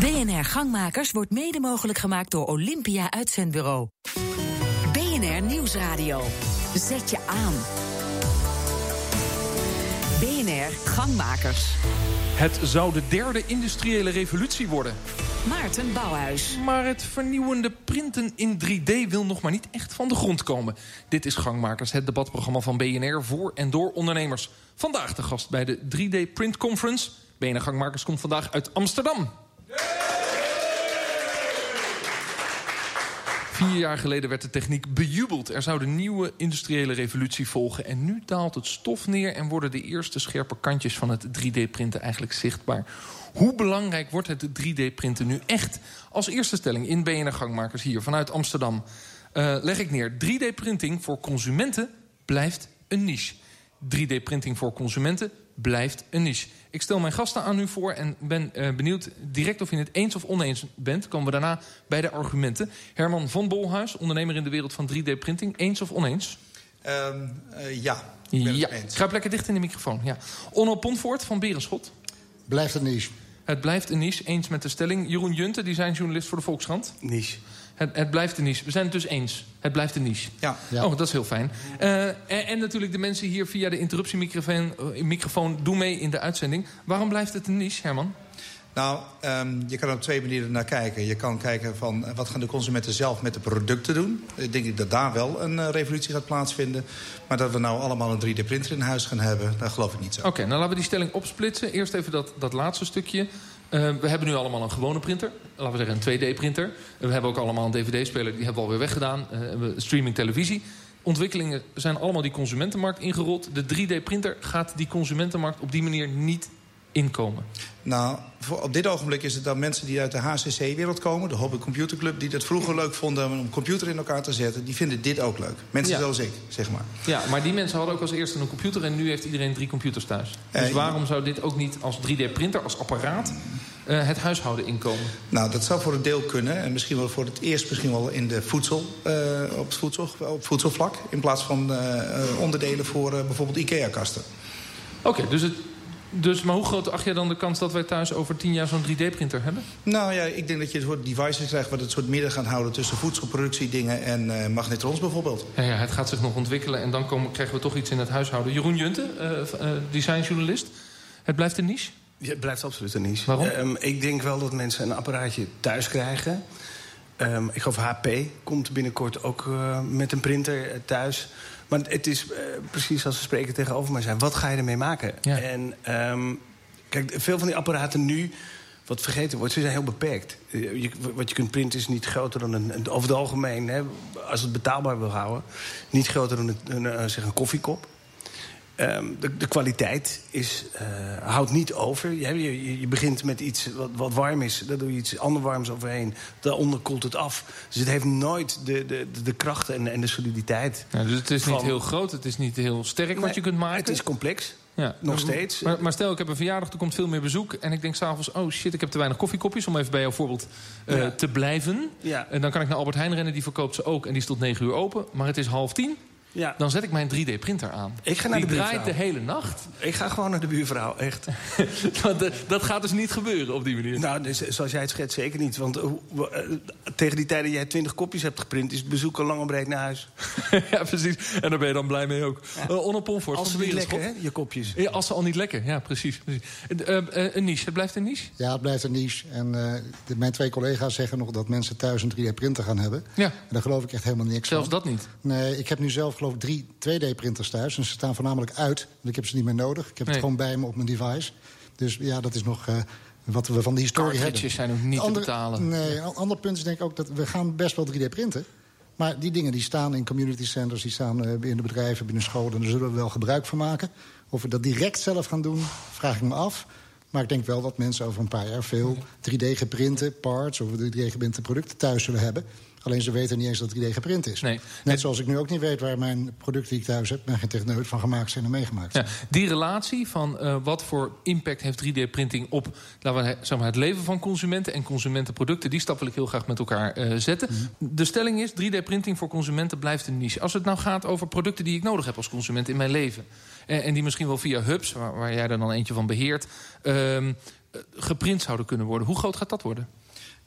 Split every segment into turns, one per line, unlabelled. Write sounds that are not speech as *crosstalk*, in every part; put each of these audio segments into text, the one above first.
BNR Gangmakers wordt mede mogelijk gemaakt door Olympia Uitzendbureau. BNR Nieuwsradio. Zet je aan. BNR Gangmakers.
Het zou de derde industriële revolutie worden.
Maarten Bouwhuis.
Maar het vernieuwende printen in 3D wil nog maar niet echt van de grond komen. Dit is Gangmakers, het debatprogramma van BNR voor en door ondernemers. Vandaag de gast bij de 3D Print Conference. BNR Gangmakers komt vandaag uit Amsterdam. Vier jaar geleden werd de techniek bejubeld. Er zou de nieuwe industriële revolutie volgen. En nu daalt het stof neer en worden de eerste scherpe kantjes van het 3D-printen eigenlijk zichtbaar. Hoe belangrijk wordt het 3D-printen nu echt? Als eerste stelling in BNR Gangmakers hier vanuit Amsterdam uh, leg ik neer. 3D-printing voor consumenten blijft een niche. 3D-printing voor consumenten blijft een niche. Ik stel mijn gasten aan u voor en ben uh, benieuwd direct of je het eens of oneens bent. Komen we daarna bij de argumenten. Herman van Bolhuis, ondernemer in de wereld van 3D-printing. Eens of oneens?
Um, uh, ja,
ik ben ja. eens. Ga lekker dicht in de microfoon. Ja. Onno Pontvoort van Berenschot.
Blijft een niche.
Het blijft een niche, eens met de stelling. Jeroen Junte, designjournalist voor de Volkskrant.
Niche.
Het, het, blijft een niche. We zijn het dus eens. Het blijft een niche.
Ja.
ja. Oh, dat is heel fijn. Uh, en, en, natuurlijk de mensen hier via de interruptiemicrofoon uh, microfoon doen mee in de uitzending. Waarom blijft het een niche, Herman?
Nou, um, je kan er op twee manieren naar kijken. Je kan kijken van uh, wat gaan de consumenten zelf met de producten doen. Ik denk dat daar wel een uh, revolutie gaat plaatsvinden. Maar dat we nou allemaal een 3D-printer in huis gaan hebben, daar geloof ik niet zo.
Oké, okay, nou laten we die stelling opsplitsen. Eerst even dat, dat laatste stukje. Uh, we hebben nu allemaal een gewone printer. Laten we zeggen een 2D-printer. We hebben ook allemaal een DVD-speler. Die hebben we alweer weggedaan. Uh, streaming televisie. Ontwikkelingen zijn allemaal die consumentenmarkt ingerold. De 3D-printer gaat die consumentenmarkt op die manier niet inkomen.
Nou, voor, op dit ogenblik is het dan mensen die uit de HCC-wereld komen... de Hobby Computer Club, die het vroeger leuk vonden... om een computer in elkaar te zetten, die vinden dit ook leuk. Mensen ja. zoals ik, zeg maar.
Ja, maar die mensen hadden ook als eerste een computer... en nu heeft iedereen drie computers thuis. Dus uh, waarom zou dit ook niet als 3D-printer, als apparaat... Uh, het huishouden inkomen?
Nou, dat zou voor een deel kunnen. En misschien wel voor het eerst misschien wel in de voedsel, uh, op, het voedsel, op voedselvlak... in plaats van onderdelen voor bijvoorbeeld IKEA-kasten.
Oké, okay, dus het dus, maar hoe groot acht jij dan de kans dat wij thuis over tien jaar zo'n 3D-printer hebben?
Nou ja, ik denk dat je een soort devices krijgt... wat het soort midden gaat houden tussen voedselproductiedingen en uh, magnetrons bijvoorbeeld.
Ja, ja, het gaat zich nog ontwikkelen en dan komen, krijgen we toch iets in het huishouden. Jeroen Junte, uh, uh, designjournalist. Het blijft een niche?
Ja, het blijft absoluut een niche.
Waarom?
Um, ik denk wel dat mensen een apparaatje thuis krijgen. Um, ik geloof HP komt binnenkort ook uh, met een printer thuis... Maar het is uh, precies als we spreken tegenover mij zijn. Wat ga je ermee maken?
Ja.
En um, kijk, veel van die apparaten nu... Wat vergeten wordt, ze zijn heel beperkt. Je, wat je kunt printen is niet groter dan een... Over het algemeen, hè, als het betaalbaar wil houden... niet groter dan een, een, een, zeg een koffiekop. Um, de, de, kwaliteit is, uh, houdt niet over. Je, je, je, begint met iets wat, wat warm is. Daar doe je iets ander warms overheen. Daaronder koelt het af. Dus het heeft nooit de, de, de kracht en, en de soliditeit.
Ja, dus het is
van...
niet heel groot, het is niet heel sterk nee, wat je kunt maken.
Het is complex.
Ja,
nog steeds.
Maar, maar, stel, ik heb een verjaardag, er komt veel meer bezoek... en ik denk s'avonds, oh shit, ik heb te weinig koffiekopjes... om even bij jouw voorbeeld uh, ja. te blijven.
Ja.
En dan kan ik naar Albert Heijn rennen, die verkoopt ze ook... en die is tot 9 uur open, maar het is half tien...
Ja.
Dan zet ik mijn 3D-printer aan.
Ik ga naar
Die
de
draait de hele nacht.
Ik ga gewoon naar de buurvrouw, echt. *laughs*
dat, dat, gaat dus niet gebeuren op die manier.
Nou, dus, zoals jij het schetst, zeker niet. Want uh, uh, tegen die tijd dat jij 20 kopjes hebt geprint... is het bezoek al lang en breed naar huis. *laughs*
ja, precies. En daar ben je dan blij mee ook. Ja. Uh,
Als ze niet lekker, hè, je kopjes.
Ja, als ze al niet lekker, ja, precies. precies. een niche, het blijft een niche?
Ja, het blijft een niche. En de, mijn twee collega's zeggen nog dat mensen thuis een 3D-printer gaan hebben.
Ja.
En daar geloof ik echt helemaal niks
Zelfs
van.
dat niet?
Nee, ik heb nu zelf geloof ik drie 2D-printers thuis. En ze staan voornamelijk uit, want ik heb ze niet meer nodig. Ik heb
nee.
het gewoon bij me op mijn device. Dus ja, dat is nog uh, wat we van die historie hebben.
zijn ook niet
andere,
te betalen.
Nee, een ander punt is denk ik ook dat we gaan best wel 3D printen. Maar die dingen die staan in community centers, die staan uh, in de bedrijven, binnen scholen. En daar zullen we wel gebruik van maken. Of we dat direct zelf gaan doen, vraag ik me af. Maar ik denk wel dat mensen over een paar jaar veel 3D-geprinte parts... of 3D-geprinte producten thuis zullen hebben. Alleen ze weten niet eens dat 3D geprint is.
Nee.
Net zoals ik nu ook niet weet waar mijn producten die ik thuis heb... mijn geen techneut van gemaakt zijn en meegemaakt
ja, Die relatie van uh, wat voor impact heeft 3D-printing op laten we, zeg maar, het leven van consumenten... en consumentenproducten, die stap wil ik heel graag met elkaar uh, zetten. Mm -hmm. De stelling is, 3D-printing voor consumenten blijft een niche. Als het nou gaat over producten die ik nodig heb als consument in mijn leven... en, en die misschien wel via hubs, waar, waar jij er dan eentje van beheert... Um, eh, geprint zouden kunnen worden. Hoe groot gaat dat worden?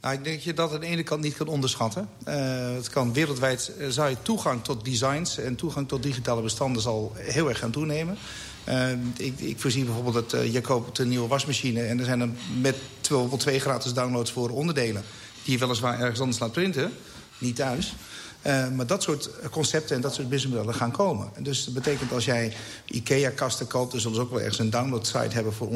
Nou, ik denk dat je dat aan de ene kant niet kan onderschatten. Uh, het kan wereldwijd, uh, zou je toegang tot designs en toegang tot digitale bestanden zal heel erg gaan toenemen. Uh, ik, ik voorzie bijvoorbeeld dat je koopt een nieuwe wasmachine en er zijn er met twee gratis downloads voor onderdelen die je weliswaar ergens anders laat printen, niet thuis. Uh, maar dat soort concepten en dat soort businessmodellen gaan komen. En dus dat betekent als jij IKEA-kasten koopt... dan zullen ze ook wel ergens een download-site hebben... voor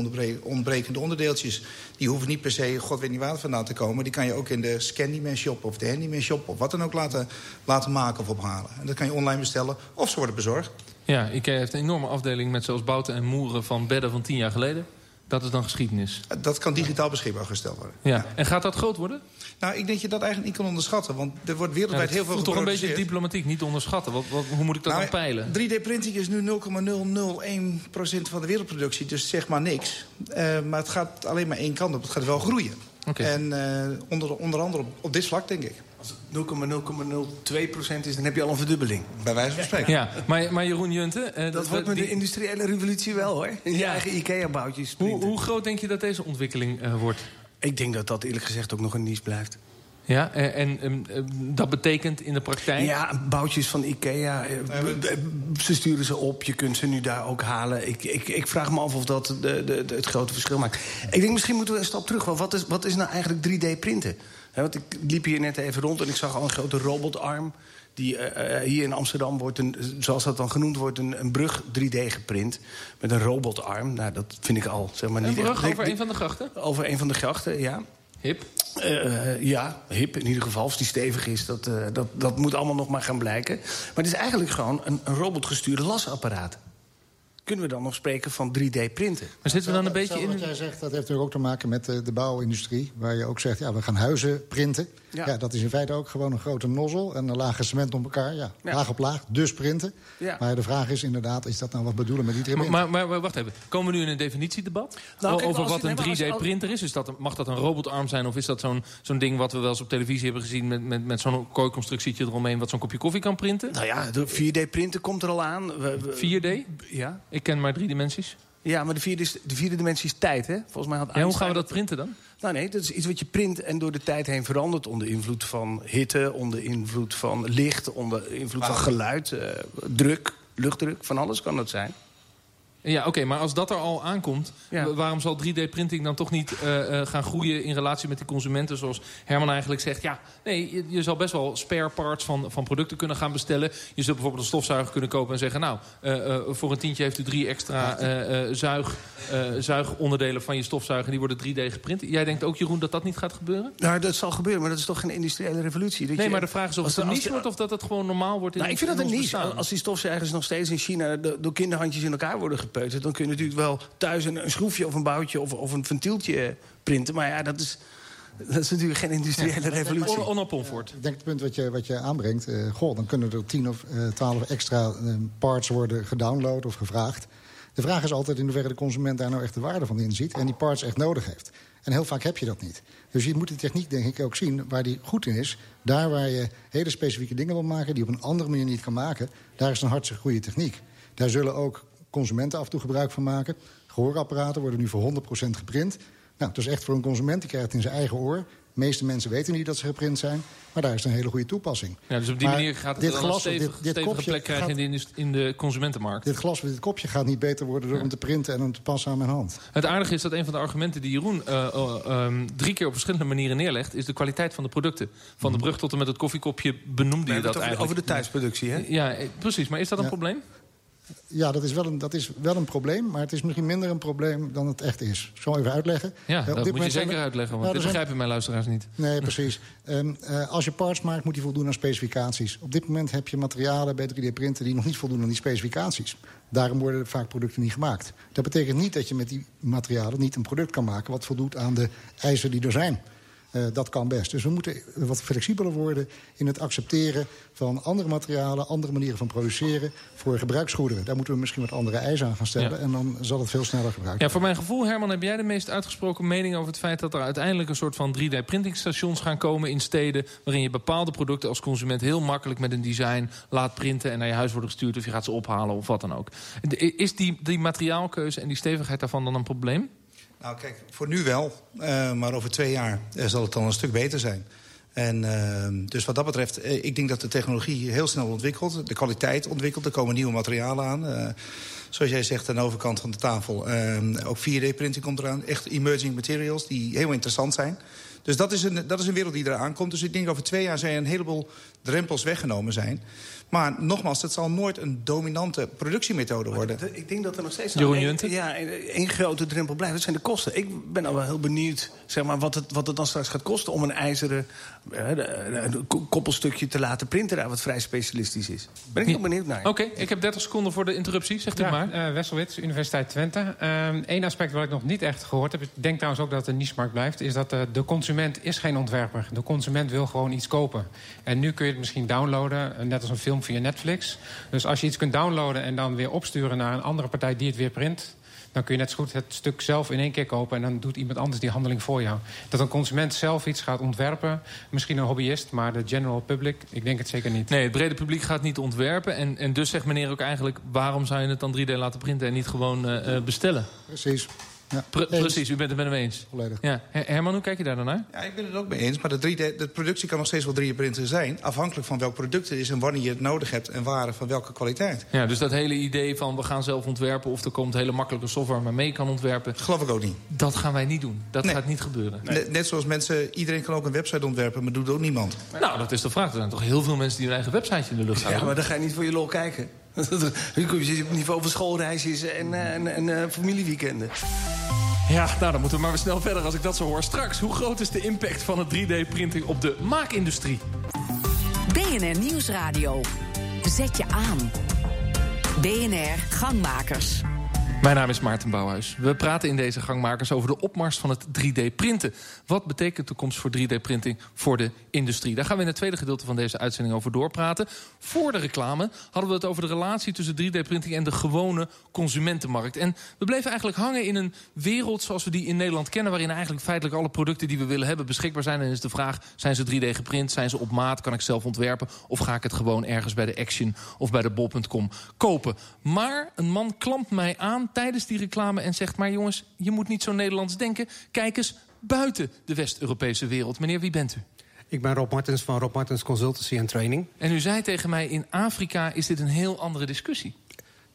ontbrekende onderdeeltjes. Die hoeven niet per se, god weet niet waar vandaan te komen. Die kan je ook in de Scandyman shop of de Handyman shop... of wat dan ook laten, laten maken of ophalen. En dat kan je online bestellen of ze worden bezorgd.
Ja, IKEA heeft een enorme afdeling met zoals bouten en moeren... van bedden van tien jaar geleden. Dat is dan geschiedenis.
Dat kan digitaal beschikbaar gesteld worden.
Ja. En gaat dat groot worden?
Nou, ik denk dat je dat eigenlijk niet kan onderschatten. Want er wordt wereldwijd
ja,
heel veel
toch een beetje diplomatiek, niet onderschatten. Wat, wat, hoe moet ik dat
nou,
dan peilen?
3D-printing is nu 0,001% van de wereldproductie. Dus zeg maar niks. Uh, maar het gaat alleen maar één kant op. Het gaat wel groeien.
Okay.
En uh, onder, onder andere op, op dit vlak, denk ik.
Als het 0,002% is, dan heb je al een verdubbeling.
Bij wijze van spreken.
Ja, maar, maar Jeroen Junte... Uh,
dat, dat wordt met die... de industriële revolutie wel, hoor. Je ja. eigen IKEA-boutjes.
Hoe, hoe groot denk je dat deze ontwikkeling uh, wordt?
Ik denk dat dat eerlijk gezegd ook nog een niche blijft.
Ja, en, en, en, dat betekent in de praktijk...
Ja, boutjes van Ikea, ze sturen ze op. Je kunt ze nu daar ook halen. Ik, ik, ik vraag me af of dat de, de, de, het grote verschil maakt. Ik denk, misschien moeten we een stap terug. Wat is, wat is nou eigenlijk 3D-printen? want ik liep hier net even rond en ik zag al een grote robotarm... Die, uh, hier in Amsterdam wordt, een, zoals dat dan genoemd wordt, een, een brug 3D geprint. Met een robotarm. Nou, dat vind ik al, zeg maar,
een
niet
brug
echt,
over een van de grachten?
Over een van de grachten, ja.
Hip?
Uh, ja, hip in ieder geval. Als die stevig is, dat, uh, dat, dat moet allemaal nog maar gaan blijken. Maar het is eigenlijk gewoon een, een robotgestuurde lasapparaat. Kunnen we dan nog spreken van 3D-printen?
Maar zitten we dan een beetje in...
Wat jij zegt, dat heeft natuurlijk ook te maken met de, de bouwindustrie. Waar je ook zegt, ja, we gaan huizen printen. Ja.
Ja.
dat is in feite ook gewoon een grote nozzel en een lage cement op elkaar. Ja,
Ja.
laag op laag, dus printen.
Ja.
Maar de vraag is inderdaad, is dat nou wat bedoelen met die 3D?
Maar, maar, maar wacht even, komen we nu in een definitiedebat?
Nou, kijk,
over wat een
nee, maar als-
3D-printer is? is dat, mag dat een robotarm zijn of is dat zo'n zo'n ding... wat we wel eens op televisie hebben gezien... met, met, met zo'n kooiconstructietje eromheen... wat zo'n kopje koffie kan printen?
Nou ja, de 4D-printen komt er al aan. We- we-
4D?
Ja.
Ik ken maar drie dimensies.
ja, maar de vierde, is, de vierde dimensie is tijd, hè? Volgens mij had
Ja, hoe gaan we dat printen dan?
Nou nee, dat is iets wat je print en door de tijd heen verandert. Onder invloed van hitte, onder invloed van licht, onder invloed van geluid, eh, druk, luchtdruk, van alles kan dat zijn.
Ja, oké, maar als dat er al aankomt...
Ja.
waarom zal 3D-printing dan toch niet eh, eh, gaan groeien... in relatie met die consumenten, zoals Herman eigenlijk zegt? Ja, nee, je, je zal best wel spare parts van, van producten kunnen gaan bestellen. Je zult bijvoorbeeld een stofzuiger kunnen kopen en zeggen... nou, eh, voor een tientje heeft u drie extra zuig, zuigonderdelen van je stofzuiger... die worden 3D geprint. Jij denkt ook, Jeroen, dat dat niet gaat gebeuren?
Nou, dat zal gebeuren, maar dat is toch geen industriële revolutie? Dat
Nee,
je-
maar de vraag is of het een niche wordt... of dat het gewoon normaal wordt in
Nou, ik vind
in
dat een niche.
bestaan.
Als die stofzuigers nog steeds in China do- door kinderhandjes in elkaar worden dan kun je natuurlijk wel thuis een, een schroefje of een boutje of, of een ventieltje printen. Maar ja, dat is, dat is natuurlijk geen industriële revolutie.
On.
Ik denk het punt wat je, wat je aanbrengt... eh, goh, dan kunnen er 10 of eh 12 extra eh, parts worden gedownload of gevraagd. De vraag is altijd in hoeverre de consument daar nou echt de waarde van inziet... en die parts echt nodig heeft. En heel vaak heb je dat niet. Dus je moet de techniek denk ik ook zien waar die goed in is. Daar waar je hele specifieke dingen wil maken... die op een andere manier niet kan maken... daar is een hartstikke goede techniek. Daar zullen ook consumenten af en toe gebruik van maken. Gehoorapparaten worden nu voor 100% geprint. Nou, dat is echt voor een consument, die krijgt het in zijn eigen oor. De meeste mensen weten niet dat ze geprint zijn. Maar daar is een hele goede toepassing.
Ja, dus op die
Maar
manier gaat het
dit glas,
een
dit-
stevig,
dit
stevige
kopje
plek krijgen
gaat-
in, de, in de consumentenmarkt.
Dit glas met dit kopje gaat niet beter worden door hem te printen en hem te passen aan mijn hand.
Het aardige is dat een van de argumenten die Jeroen eh, eh, ehm, drie keer op verschillende manieren neerlegt... is de kwaliteit van de producten. Van de brug tot en met het koffiekopje benoemde
We
je dat
het over,
eigenlijk.
over de thuisproductie, hè?
Ja, eh, precies. Maar is dat een
Ja.
probleem?
Ja, dat is, wel een, dat is wel een probleem, maar het is misschien minder een probleem dan het echt is. Ik zal even uitleggen.
Ja,
Eh,
dat moet je zeker
er-
uitleggen. Want
Nou,
dit
zijn-
begrijpen mijn luisteraars niet.
Nee, *laughs* precies. Ehm, eh, als je parts maakt, moet die voldoen aan specificaties. Op dit moment heb je materialen bij 3D-printen... die nog niet voldoen aan die specificaties. Daarom worden vaak producten niet gemaakt. Dat betekent niet dat je met die materialen niet een product kan maken... wat voldoet aan de eisen die er zijn. Eh, dat kan best. Dus we moeten wat flexibeler worden in het accepteren van andere materialen... andere manieren van produceren voor gebruiksgoederen. Daar moeten we misschien wat andere eisen aan gaan stellen...
Ja.
en dan zal het veel sneller gebruikt
Ja, voor mijn gevoel, Herman, heb jij de meest uitgesproken mening over het feit dat er uiteindelijk een soort van 3D-printingstations gaan komen in steden. waarin je bepaalde producten als consument heel makkelijk met een design laat printen en naar je huis worden gestuurd of je gaat ze ophalen of wat dan ook. Is die, die materiaalkeuze en die stevigheid daarvan dan een probleem?
Nou, kijk, voor nu wel. Uh, maar over twee jaar zal het dan een stuk beter zijn. En uh, dus wat dat betreft, ik denk dat de technologie heel snel ontwikkelt. De kwaliteit ontwikkelt, er komen nieuwe materialen aan. Zoals jij zegt, aan de overkant van de tafel. ook 4D-printing komt eraan. Echt emerging materials die heel interessant zijn. Dus dat is, een, dat is een wereld die eraan komt. Dus ik denk over twee jaar zijn een heleboel drempels weggenomen zijn. Maar nogmaals, het zal nooit een dominante productiemethode worden.
Maar ik denk dat er nog steeds
een,
ja, één grote drempel blijft. Dat zijn de kosten. Ik ben al wel heel benieuwd zeg maar, wat, het, wat het dan straks gaat kosten... om een ijzeren uh, koppelstukje te laten printen... wat vrij specialistisch is. Ben ik heel benieuwd naar.
Oké, ik heb 30 seconden voor de interruptie. Zegt u
ja,
maar.
Uh, Wesselwits, Universiteit Twente. Eén ehm, aspect wat ik nog niet echt gehoord heb... ik denk trouwens ook dat het een niche-markt blijft... is dat uh, de consument is geen ontwerper. De consument wil gewoon iets kopen. En nu kun je het misschien downloaden, net als een film via Netflix. Dus als je iets kunt downloaden en dan weer opsturen naar een andere partij die het weer print dan kun je net zo goed het stuk zelf in één keer kopen... en dan doet iemand anders die handeling voor jou. Dat een consument zelf iets gaat ontwerpen, misschien een hobbyist... maar de general public, ik denk het zeker niet.
Nee, het brede publiek gaat niet ontwerpen. En, en dus zegt meneer ook eigenlijk... waarom zou je het dan 3D laten printen en niet gewoon uh, bestellen?
Precies.
Ja. precies, u bent het met hem eens.
Volledig.
Ja. Herman, hoe kijk je daar dan naar?
Ja, ik ben het ook mee eens. Maar de, 3D, de productie kan nog steeds wel 3D-printer zijn. Afhankelijk van welk product het is en wanneer je het nodig hebt... en waar van welke kwaliteit.
Ja, dus dat hele idee van we gaan zelf ontwerpen... of er komt hele makkelijke software maar mee kan ontwerpen...
Geloof ik ook niet.
Dat gaan wij niet doen. Dat gaat niet gebeuren.
Net, net, zoals mensen... Iedereen kan ook een website ontwerpen, maar doet ook niemand.
Nou, dat is de vraag. Er zijn toch heel veel mensen die hun eigen website in de lucht houden.
Ja, maar dan ga je niet voor je lol kijken. *laughs* Nu kom je op niveau van schoolreisjes en, eh, en, en, en uh, familieweekenden.
Ja, nou dan moeten we maar weer snel verder als ik dat zo hoor. Straks, hoe groot is de impact van het 3D-printing op de maakindustrie?
BNR Nieuwsradio. Zet je aan. BNR Gangmakers.
Mijn naam is Maarten Bouwhuis. We praten in deze gangmakers over de opmars van het 3D-printen. Wat betekent de toekomst voor 3D-printing voor de industrie? Daar gaan we in het tweede gedeelte van deze uitzending over doorpraten. Voor de reclame hadden we het over de relatie tussen 3D-printing en de gewone consumentenmarkt. En we bleven eigenlijk hangen in een wereld zoals we die in Nederland kennen... waarin eigenlijk feitelijk alle producten die we willen hebben beschikbaar zijn. En is de vraag, zijn ze 3D geprint, zijn ze op maat, kan ik zelf ontwerpen... of ga ik het gewoon ergens bij de Action of bij de Bol.com kopen? Maar een man klampt mij aan tijdens die reclame en zegt... maar jongens, je moet niet zo Nederlands denken. Kijk eens buiten de West-Europese wereld. Meneer, wie bent u?
Ik ben Rob Martens van Rob Martens Consultancy en Training.
En u zei tegen mij, in Afrika is dit een heel andere discussie.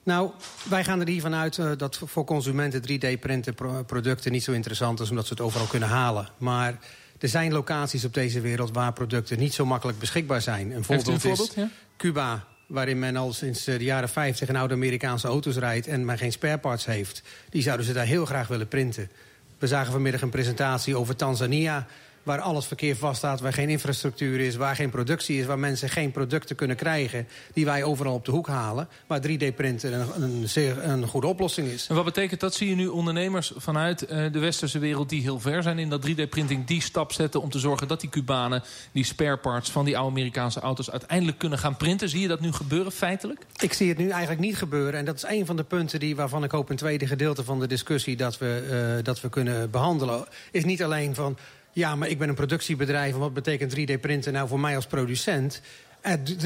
Nou, wij gaan er hiervan uit uh, dat voor consumenten 3D-printen producten niet zo interessant is... omdat ze het overal kunnen halen. Maar er zijn locaties op deze wereld waar producten niet zo makkelijk beschikbaar zijn.
Een voorbeeld, een voorbeeld
is ja? Cuba, waarin men al sinds de jaren 50 in oude Amerikaanse auto's rijdt... en men geen spareparts heeft. Die zouden ze daar heel graag willen printen. We zagen vanmiddag een presentatie over Tanzania waar alles verkeer vaststaat, waar geen infrastructuur is... waar geen productie is, waar mensen geen producten kunnen krijgen... die wij overal op de hoek halen, waar 3D-printen een, een, zeer, een goede oplossing is.
En wat betekent dat? Zie je nu ondernemers vanuit uh, de westerse wereld... die heel ver zijn in dat 3D-printing, die stap zetten... om te zorgen dat die Cubanen die spare parts van die oude Amerikaanse auto's... uiteindelijk kunnen gaan printen? Zie je dat nu gebeuren feitelijk?
Ik zie het nu eigenlijk niet gebeuren. En dat is een van de punten die, waarvan ik hoop... een tweede gedeelte van de discussie dat we, uh, dat we kunnen behandelen... is niet alleen van ja, maar ik ben een productiebedrijf en wat betekent 3D-printen nou voor mij als producent?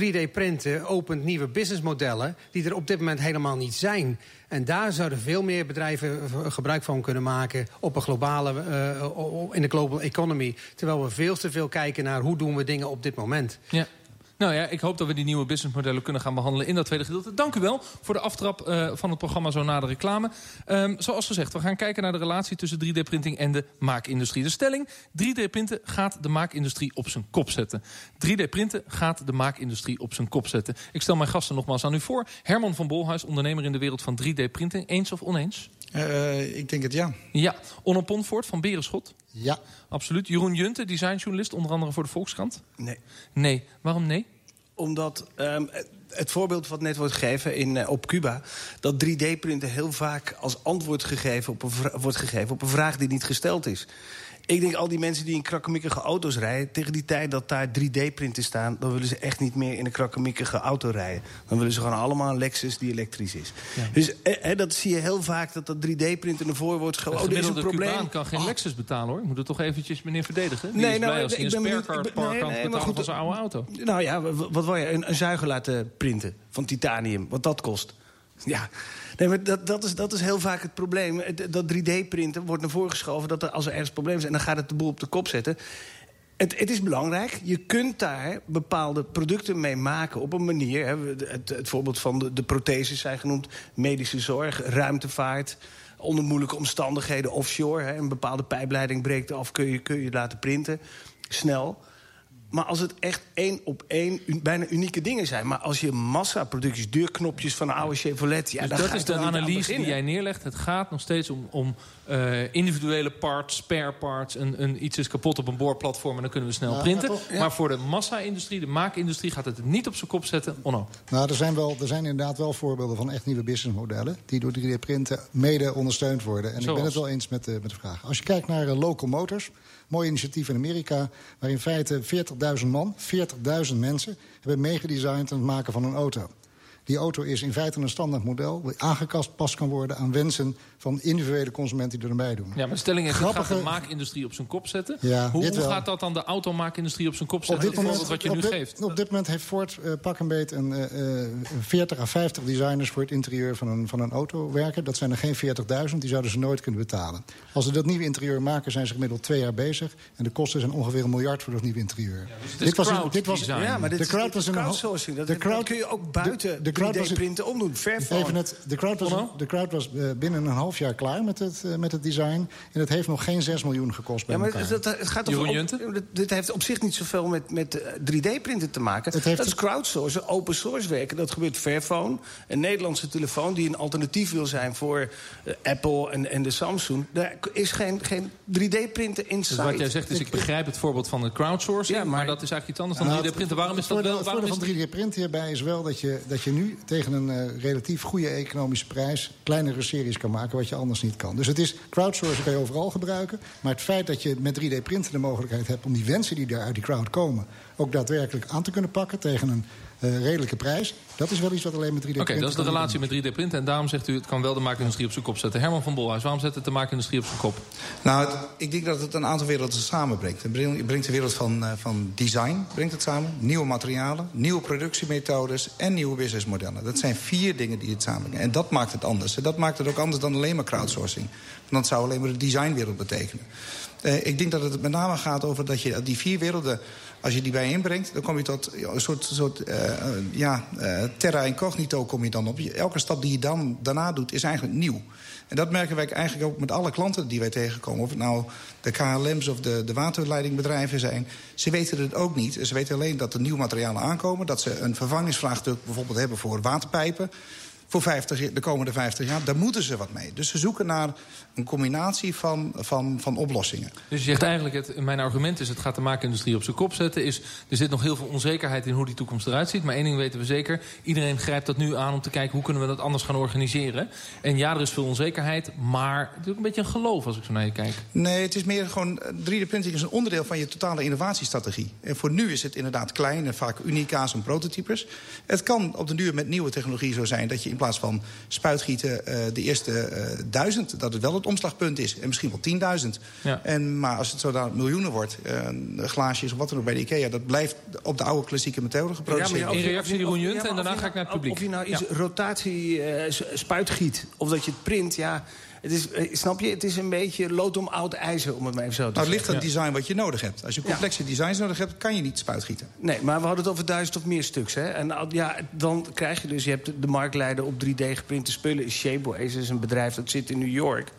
3D-printen opent nieuwe businessmodellen die er op dit moment helemaal niet zijn. En daar zouden veel meer bedrijven gebruik van kunnen maken op een globale, uh, in de global economy. Terwijl we veel te veel kijken naar hoe doen we dingen op dit moment.
Ja. Nou ja, ik hoop dat we die nieuwe businessmodellen kunnen gaan behandelen in dat tweede gedeelte. Dank u wel voor de aftrap uh, van het programma zo na de reclame. Um, zoals gezegd, we gaan kijken naar de relatie tussen 3D-printing en de maakindustrie. De stelling, 3D-printen gaat de maakindustrie op zijn kop zetten. 3D-printen gaat de maakindustrie op zijn kop zetten. Ik stel mijn gasten nogmaals aan u voor. Herman van Bolhuis, ondernemer in de wereld van 3D-printing. Eens of oneens?
Uh, ik denk het ja.
Ja. Onno Ponvoort van Berenschot?
Ja.
Absoluut. Jeroen Junte, designjournalist, onder andere voor de Volkskrant?
Nee.
Nee. Waarom nee?
Omdat um, het voorbeeld wat net wordt gegeven in, uh, op Cuba... dat 3D-printen heel vaak als antwoord gegeven op een wordt gegeven op een vraag die niet gesteld is. Ik denk al die mensen die in krakkemikkige auto's rijden... tegen die tijd dat daar 3D-printen staan... dan willen ze echt niet meer in een krakkemikkige auto rijden. Dan willen ze gewoon allemaal een Lexus die elektrisch is. Ja. Dus eh, dat zie je heel vaak, dat dat 3D-printen naar voren wordt gewoon...
Oh, is een probleem. Cubaan kan geen oh. Lexus betalen, hoor. Moet het toch eventjes meneer verdedigen? Die nee, nou, als hij een sparecar park kan betalen van zijn oude auto.
Nou ja, wat wil je? Een, een zuiger laten printen van titanium, wat dat kost. Ja, nee, maar dat, dat, is, dat is heel vaak het probleem. Dat 3D-printen wordt naar voren geschoven dat er, als er ergens probleem is... en dan gaat het de boel op de kop zetten. Het, het, is belangrijk. Je kunt daar bepaalde producten mee maken op een manier. Hè, het, het, voorbeeld van de, de protheses zijn genoemd. Medische zorg, ruimtevaart. Onder moeilijke omstandigheden offshore. Hè, een bepaalde pijpleiding breekt af, kun je, kun je laten printen. Snel. Maar als het echt één op één bijna unieke dingen zijn. Maar als je massaproducties, deurknopjes van een oude Chevrolet... Ja,
dus dat is de analyse die jij neerlegt. Het gaat nog steeds om, om uh, individuele parts, spare parts. Een, een, iets is kapot op een boorplatform en dan kunnen we snel printen. Maar, voor de massa-industrie, de maakindustrie... gaat het niet op zijn kop zetten. Onno.
Nou, er zijn, wel, er zijn inderdaad wel voorbeelden van echt nieuwe businessmodellen... die door 3D-printen mede ondersteund worden. En ik ben het wel eens met, uh, met de vraag. Als je kijkt naar uh, Local Motors... Mooi initiatief in Amerika, waar in feite 40.000 man, 40.000 mensen... hebben meegedesigned aan het maken van een auto. Die auto is in feite een standaard model... die aangekast pas kan worden aan wensen van individuele consumenten die er erbij doen.
Ja, maar stelling is, Grappige... gaat de maakindustrie op zijn kop zetten. Ja, hoe, hoe gaat dat dan de automaakindustrie op zijn kop zetten? Op dit moment, wat je nu
dit,
geeft.
Op dit moment heeft Ford uh, pak een beet een, uh, uh, 40 à 50 designers... voor het interieur van een, van een auto werken. Dat zijn er geen 40.000, die zouden ze nooit kunnen betalen. Als ze dat nieuwe interieur maken, zijn ze gemiddeld twee jaar bezig. En de kosten zijn ongeveer een miljard voor dat nieuwe interieur. Ja,
dus dit, was een, dit was
Ja, maar dit
de crowd
was een crowdsourcing. Dat, de crowd, kun je ook buiten de, de 3D-printen omdoen.
Even het, de crowd was, de crowd was uh, binnen een half jaar klaar met het, uh, met het design. En het heeft nog geen 6 miljoen gekost bij
ja, maar
elkaar.
Dat, het gaat toch op, dit heeft op zich niet zoveel met, met 3D-printen te maken. Het heeft dat is crowdsourcen, open source werken. Dat gebeurt Fairphone, een Nederlandse telefoon... die een alternatief wil zijn voor uh, Apple en, en de Samsung. Daar is geen, geen 3D-printen in
Dus wat jij zegt is, ik begrijp het voorbeeld van de crowdsourcing... Ja, maar, maar, dat is eigenlijk iets anders dan nou, 3D-printen. Waarom is dat wel?
Het voordeel van 3D-printen hierbij is wel dat je, dat je nu tegen een relatief goede economische prijs... kleinere series kan maken wat je anders niet kan. Dus het is, crowdsourcing kan je overal gebruiken. Maar het feit dat je met 3D-printen de mogelijkheid hebt... om die wensen die daar uit die crowd komen... ook daadwerkelijk aan te kunnen pakken tegen een uh, redelijke prijs. Dat is wel iets wat alleen met 3D-printen...
Oké, dat is de relatie met 3D-printen. En daarom zegt u, het kan wel de maakindustrie op zijn kop zetten. Herman van Bolhuis, waarom zet het de maakindustrie op zijn kop?
Nou, het, ik denk dat het een aantal werelden samenbrengt. Het brengt de wereld van, uh, van design brengt het samen. Nieuwe materialen, nieuwe productiemethodes en nieuwe businessmodellen. Dat zijn vier dingen die het samenbrengen. En dat maakt het anders. En dat maakt het ook anders dan alleen maar crowdsourcing. Want dat zou alleen maar de designwereld betekenen. Uh, ik denk dat het met name gaat over dat je die vier werelden als je die bijeenbrengt, dan kom je tot een soort, soort uh, ja, uh, terra incognito kom je dan op. Elke stap die je dan, daarna doet, is eigenlijk nieuw. En dat merken wij eigenlijk ook met alle klanten die wij tegenkomen. Of het nou de KLM's of de, de waterleidingbedrijven zijn. Ze weten het ook niet. Ze weten alleen dat er nieuwe materialen aankomen. Dat ze een vervangingsvraagstuk bijvoorbeeld hebben voor waterpijpen voor 50, de komende 50 jaar. Daar moeten ze wat mee. Dus ze zoeken naar een combinatie van, van, van oplossingen.
Dus je zegt eigenlijk, het, mijn argument is... het gaat de maakindustrie op zijn kop zetten. Is, er zit nog heel veel onzekerheid in hoe die toekomst eruit ziet. Maar één ding weten we zeker. Iedereen grijpt dat nu aan om te kijken... hoe kunnen we dat anders gaan organiseren. En ja, er is veel onzekerheid. Maar het is ook een beetje een geloof als ik zo naar je kijk.
Nee, het is meer gewoon... 3D-printing is een onderdeel van je totale innovatiestrategie. En voor nu is het inderdaad klein en vaak unica's en prototypes. Het kan op de duur met nieuwe technologie zo zijn... dat je in plaats van spuitgieten uh, de eerste uh, duizend... dat het wel het omslagpunt is. En misschien wel 10.000. Ja. En, maar als het zo daar miljoenen wordt, uh, glaasjes of wat dan ook bij de IKEA... dat blijft op de oude klassieke methode geproduceerd.
Ja, in reactie Jeroen Junt ja, en daarna ga ik naar het publiek.
Of je nou iets ja. rotatie spuitgiet of dat je het print... ja het is, snap je, het is een beetje lood om oud ijzer, om het maar even zo te
nou, het ligt aan het design wat je nodig hebt. Als je complexe ja. designs nodig hebt, kan je niet spuitgieten.
Nee, maar we hadden het over duizend of meer stuks. Hè? En ja, dan krijg je dus, je hebt de marktleider op 3D geprinte spullen. Shapeways is een bedrijf dat zit in New York.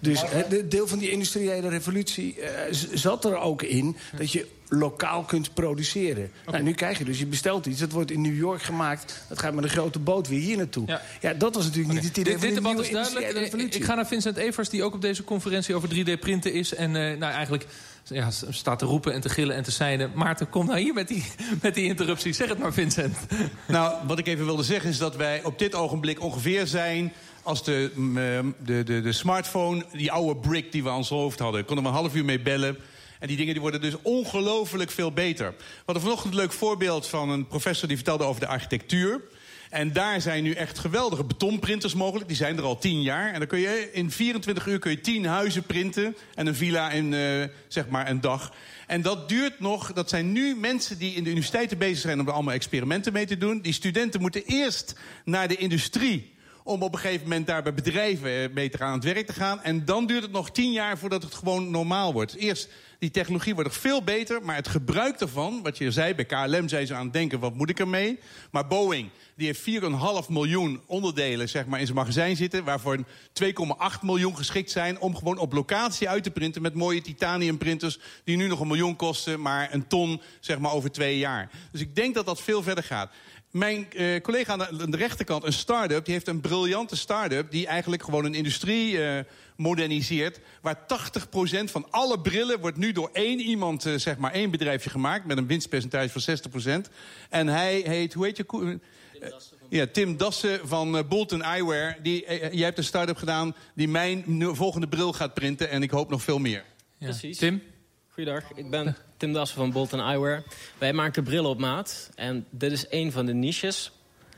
Dus het deel van die industriële revolutie uh, zat er ook in... dat je lokaal kunt produceren. Okay. Nou, nu krijg je dus, je bestelt iets, dat wordt in New York gemaakt... dat gaat met een grote boot weer hier naartoe. Ja, ja dat was natuurlijk okay. niet het idee
dit, van dit debat is duidelijk. Ik ga naar Vincent Evers, die ook op deze conferentie over 3D-printen is... en uh, nou, eigenlijk ja, staat te roepen en te gillen en te seinen. Maarten, kom nou hier met die, *laughs* met die interruptie. Zeg het maar, Vincent. *laughs*
Nou, wat ik even wilde zeggen is dat wij op dit ogenblik ongeveer zijn als de, de, de, de smartphone, die oude brick die we aan ons hoofd hadden. Konden we een half uur mee bellen. En die dingen die worden dus ongelooflijk veel beter. We hadden vanochtend een leuk voorbeeld van een professor... die vertelde over de architectuur. En daar zijn nu echt geweldige betonprinters mogelijk. Die zijn er al tien jaar. En dan kun je in 24 uur kun je 10 huizen printen. En een villa in uh, zeg maar een dag. En dat duurt nog. Dat zijn nu mensen die in de universiteiten bezig zijn... om er allemaal experimenten mee te doen. Die studenten moeten eerst naar de industrie om op een gegeven moment daar bij bedrijven eh, te gaan aan het werk te gaan. En dan duurt het nog tien jaar voordat het gewoon normaal wordt. Eerst, die technologie wordt nog veel beter, maar het gebruik daarvan, wat je zei, bij KLM zijn ze aan het denken, wat moet ik ermee? Maar Boeing, die heeft 4,5 miljoen onderdelen zeg maar, in zijn magazijn zitten, waarvoor 2,8 miljoen geschikt zijn om gewoon op locatie uit te printen met mooie titanium printers die nu nog een miljoen kosten, maar een ton zeg maar, over twee jaar. Dus ik denk dat dat veel verder gaat. Mijn uh, collega aan de, rechterkant, een start-up, die heeft een briljante start-up... die eigenlijk gewoon een industrie uh, moderniseert... waar 80% van alle brillen wordt nu door één iemand, uh, zeg maar één bedrijfje gemaakt... met een winstpercentage van 60%. En hij heet, hoe heet je... Ja, Tim Dassen van Bolton Eyewear. Die, jij hebt een start-up gedaan die mijn volgende bril gaat printen... en ik hoop nog veel meer.
Ja. Precies. Tim?
Goeiedag, ik ben Tim Dassen van Bolton Eyewear. Wij maken brillen op maat en dit is een van de niches.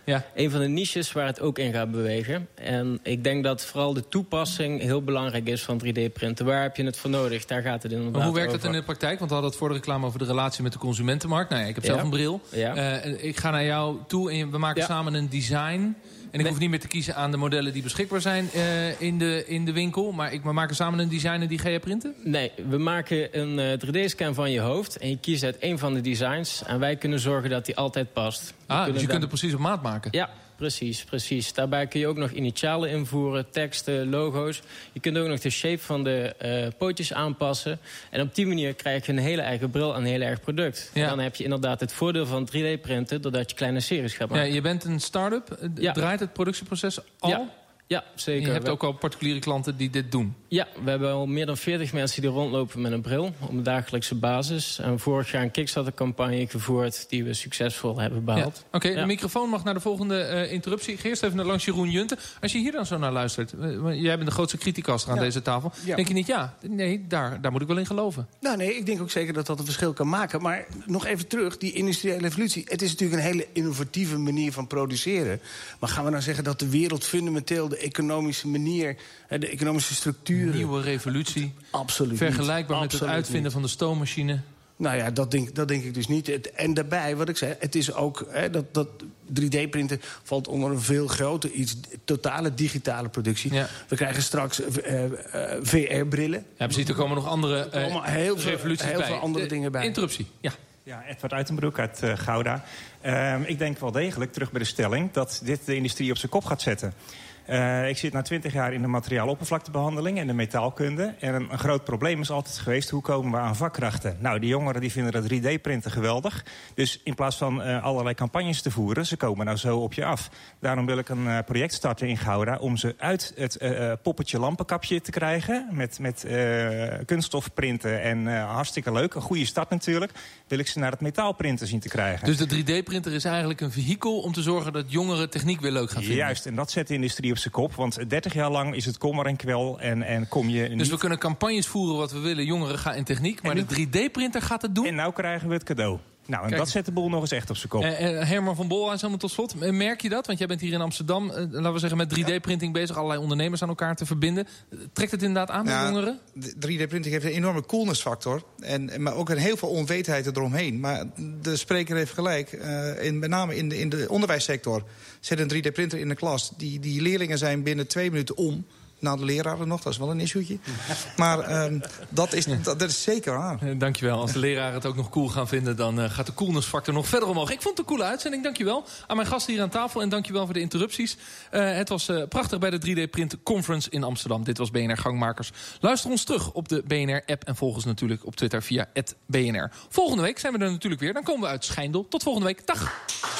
Ja. Een van de niches waar het ook in gaat bewegen. En ik denk dat vooral de toepassing heel belangrijk is van 3D-printen. Waar heb je het voor nodig? Daar gaat het inderdaad
Maar hoe werkt
over.
het in de praktijk? Want we hadden het voor de reclame over de relatie met de consumentenmarkt. Nou ja, ik heb zelf een bril.
Ja.
Uh, ik ga naar jou toe en we maken samen een design. En ik hoef niet meer te kiezen aan de modellen die beschikbaar zijn uh, in, de, in de winkel. Maar ik, we maken samen een design en die ga je printen?
Nee, we maken een eh, 3D-scan van je hoofd en je kiest uit één van de designs. En wij kunnen zorgen dat die altijd past. We
Ah, dus je kunt het precies op maat maken?
Ja, precies, precies. Daarbij kun je ook nog initialen invoeren, teksten, logo's. Je kunt ook nog de shape van de eh, pootjes aanpassen. En op die manier krijg je een hele eigen bril en een heel erg product.
Ja.
En dan heb je inderdaad het voordeel van 3D-printen... doordat je kleine series gaat
Ja,
maken.
je bent een start-up.
Ja.
Draait het productieproces al?
Ja, ja zeker.
Je hebt ook al particuliere klanten die dit doen.
Ja, we hebben al meer dan 40 mensen die rondlopen met een bril op een dagelijkse basis. En vorig jaar een Kickstarter-campagne gevoerd die we succesvol hebben
Ja.
behaald.
Oké,
Ja.
de microfoon mag naar de volgende eh, interruptie. Ik ga eerst even naar langs Jeroen Junten. Als je hier dan zo naar luistert. eh, jij bent de grootste criticaster aan
Ja.
deze tafel.
Ja.
Denk je niet, ja, nee, daar, daar moet ik wel in geloven.
Nou nee, ik denk ook zeker dat dat een verschil kan maken. Maar nog even terug, die industriële revolutie. Het is natuurlijk een hele innovatieve manier van produceren. Maar gaan we nou zeggen dat de wereld fundamenteel... de economische manier, hè, de economische
Nieuwe revolutie.
Absoluut
Vergelijkbaar
niet.
met het uitvinden
niet.
van de stoommachine.
Nou ja, dat denk, dat denk ik dus niet. En daarbij, wat ik zei, het is ook... Hè, dat, dat 3D-printen valt onder een veel groter iets. Totale digitale productie.
Ja.
We krijgen straks eh, eh, VR-brillen.
Ja, precies. Er komen nog andere
Er komen
eh,
heel veel-
revoluties
heel
bij.
veel andere
De
dingen bij.
Interruptie, ja.
Ja, Edward Uitenbroek uit Gouda. Ehm, ik denk wel degelijk, terug bij de stelling... dat dit de industrie op zijn kop gaat zetten. Eh, ik zit na twintig jaar in de materiaaloppervlaktebehandeling en de metaalkunde. En een, een groot probleem is altijd geweest, hoe komen we aan vakkrachten? Nou, die jongeren die vinden dat 3D-printen geweldig. Dus in plaats van eh, allerlei campagnes te voeren, ze komen nou zo op je af. Daarom wil ik een eh, project starten in Gouda... om ze uit het poppetje lampenkapje te krijgen... met, met eh, kunststof printen en hartstikke leuk. Een goede start natuurlijk. Wil ik ze naar het metaalprinten zien te krijgen.
Dus de 3D-printer is eigenlijk een vehikel om te zorgen dat jongeren techniek weer leuk gaan vinden.
Juist, en dat zet de industrie op zijn kop. Want 30 jaar lang is het kommer en kwel en, en kom je
Dus
niet...
we kunnen campagnes voeren wat we willen. Jongeren gaan in techniek. Maar de 3D-printer gaat het doen.
En nou krijgen we het cadeau. Nou, en
Kijk.
dat zet de boel nog eens echt op zijn kop.
Eh, eh, Herman van Bolhuis, helemaal tot slot. Eh, Merk je dat? Want jij bent hier in Amsterdam, eh, laten we zeggen, met 3D-printing bezig. Allerlei ondernemers aan elkaar te verbinden. Trekt het inderdaad aan bij
Ja,
jongeren?
de 3D-printing heeft een enorme coolnessfactor. En, maar ook een heel veel onwetendheid eromheen. Maar de spreker heeft gelijk. eh, in, met name in de, in de onderwijssector zit een 3D-printer in de klas. Die, die leerlingen zijn binnen twee minuten om. Na de leraren nog, dat is wel een issue'tje. Maar ehm, dat, is, dat, dat is zeker waar.
Eh, dankjewel. Als de leraren het ook nog cool gaan vinden... dan eh, gaat de coolness-factor nog verder omhoog. Ik vond het een coole uitzending, dankjewel. Aan mijn gasten hier aan tafel en dankjewel voor de interrupties. Eh, het was prachtig bij de 3D-print Conference in Amsterdam. Dit was BNR Gangmakers. Luister ons terug op de BNR-app... en volg ons natuurlijk op Twitter via @bnr. Volgende week zijn we er natuurlijk weer. Dan komen we uit Schijndel. Tot volgende week. Dag!